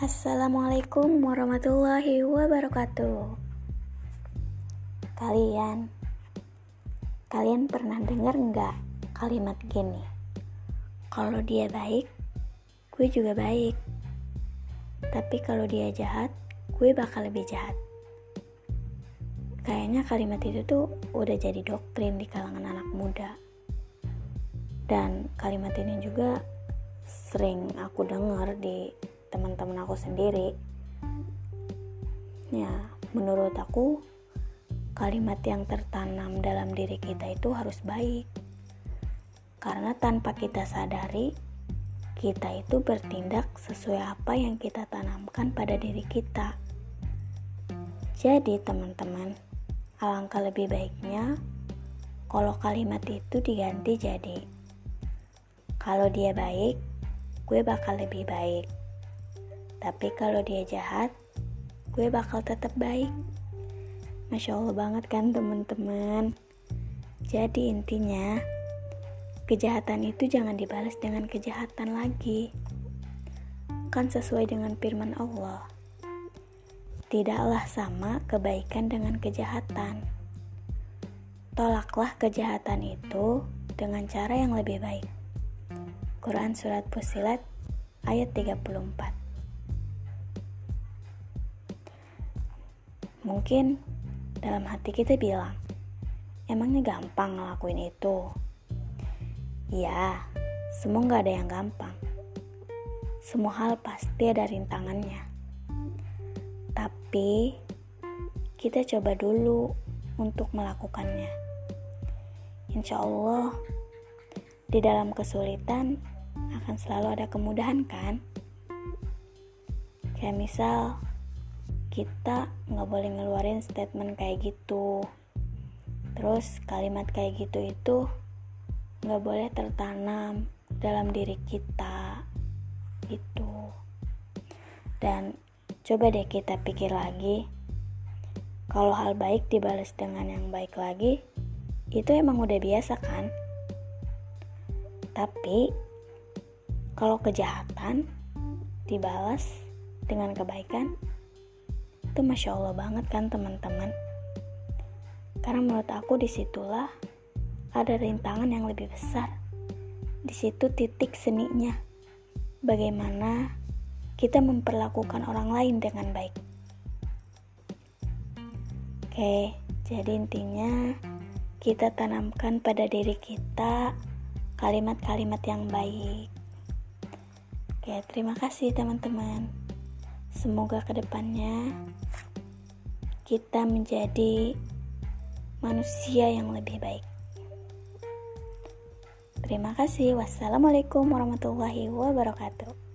Assalamualaikum warahmatullahi wabarakatuh. Kalian, kalian pernah dengar nggak kalimat gini? Kalau dia baik, gue juga baik. Tapi kalau dia jahat, gue bakal lebih jahat. Kayaknya kalimat itu tuh udah jadi doktrin di kalangan anak muda. Dan kalimat ini juga sering aku dengar di teman-teman aku sendiri. Ya menurut aku kalimat yang tertanam dalam diri kita itu harus baik. Karena tanpa kita sadari kita itu bertindak sesuai apa yang kita tanamkan pada diri kita. Jadi teman-teman alangkah lebih baiknya kalau kalimat itu diganti jadi. Kalau dia baik gue bakal lebih baik tapi kalau dia jahat, gue bakal tetap baik. Masya Allah banget kan teman-teman. Jadi intinya, kejahatan itu jangan dibalas dengan kejahatan lagi. Kan sesuai dengan firman Allah. Tidaklah sama kebaikan dengan kejahatan. Tolaklah kejahatan itu dengan cara yang lebih baik. Quran Surat Fusilat ayat 34 Mungkin dalam hati kita bilang, emangnya gampang ngelakuin itu? Ya, semua gak ada yang gampang. Semua hal pasti ada rintangannya. Tapi, kita coba dulu untuk melakukannya. Insya Allah, di dalam kesulitan akan selalu ada kemudahan kan? Kayak misal, kita nggak boleh ngeluarin statement kayak gitu. Terus kalimat kayak gitu itu nggak boleh tertanam dalam diri kita gitu. Dan coba deh kita pikir lagi kalau hal baik dibalas dengan yang baik lagi itu emang udah biasa kan? Tapi kalau kejahatan dibalas dengan kebaikan itu masya Allah banget kan teman-teman. Karena menurut aku di situlah ada rintangan yang lebih besar. Di situ titik seninya. Bagaimana kita memperlakukan orang lain dengan baik. Oke jadi intinya kita tanamkan pada diri kita kalimat-kalimat yang baik. Oke terima kasih teman-teman Semoga ke depannya kita menjadi manusia yang lebih baik. Terima kasih. Wassalamualaikum warahmatullahi wabarakatuh.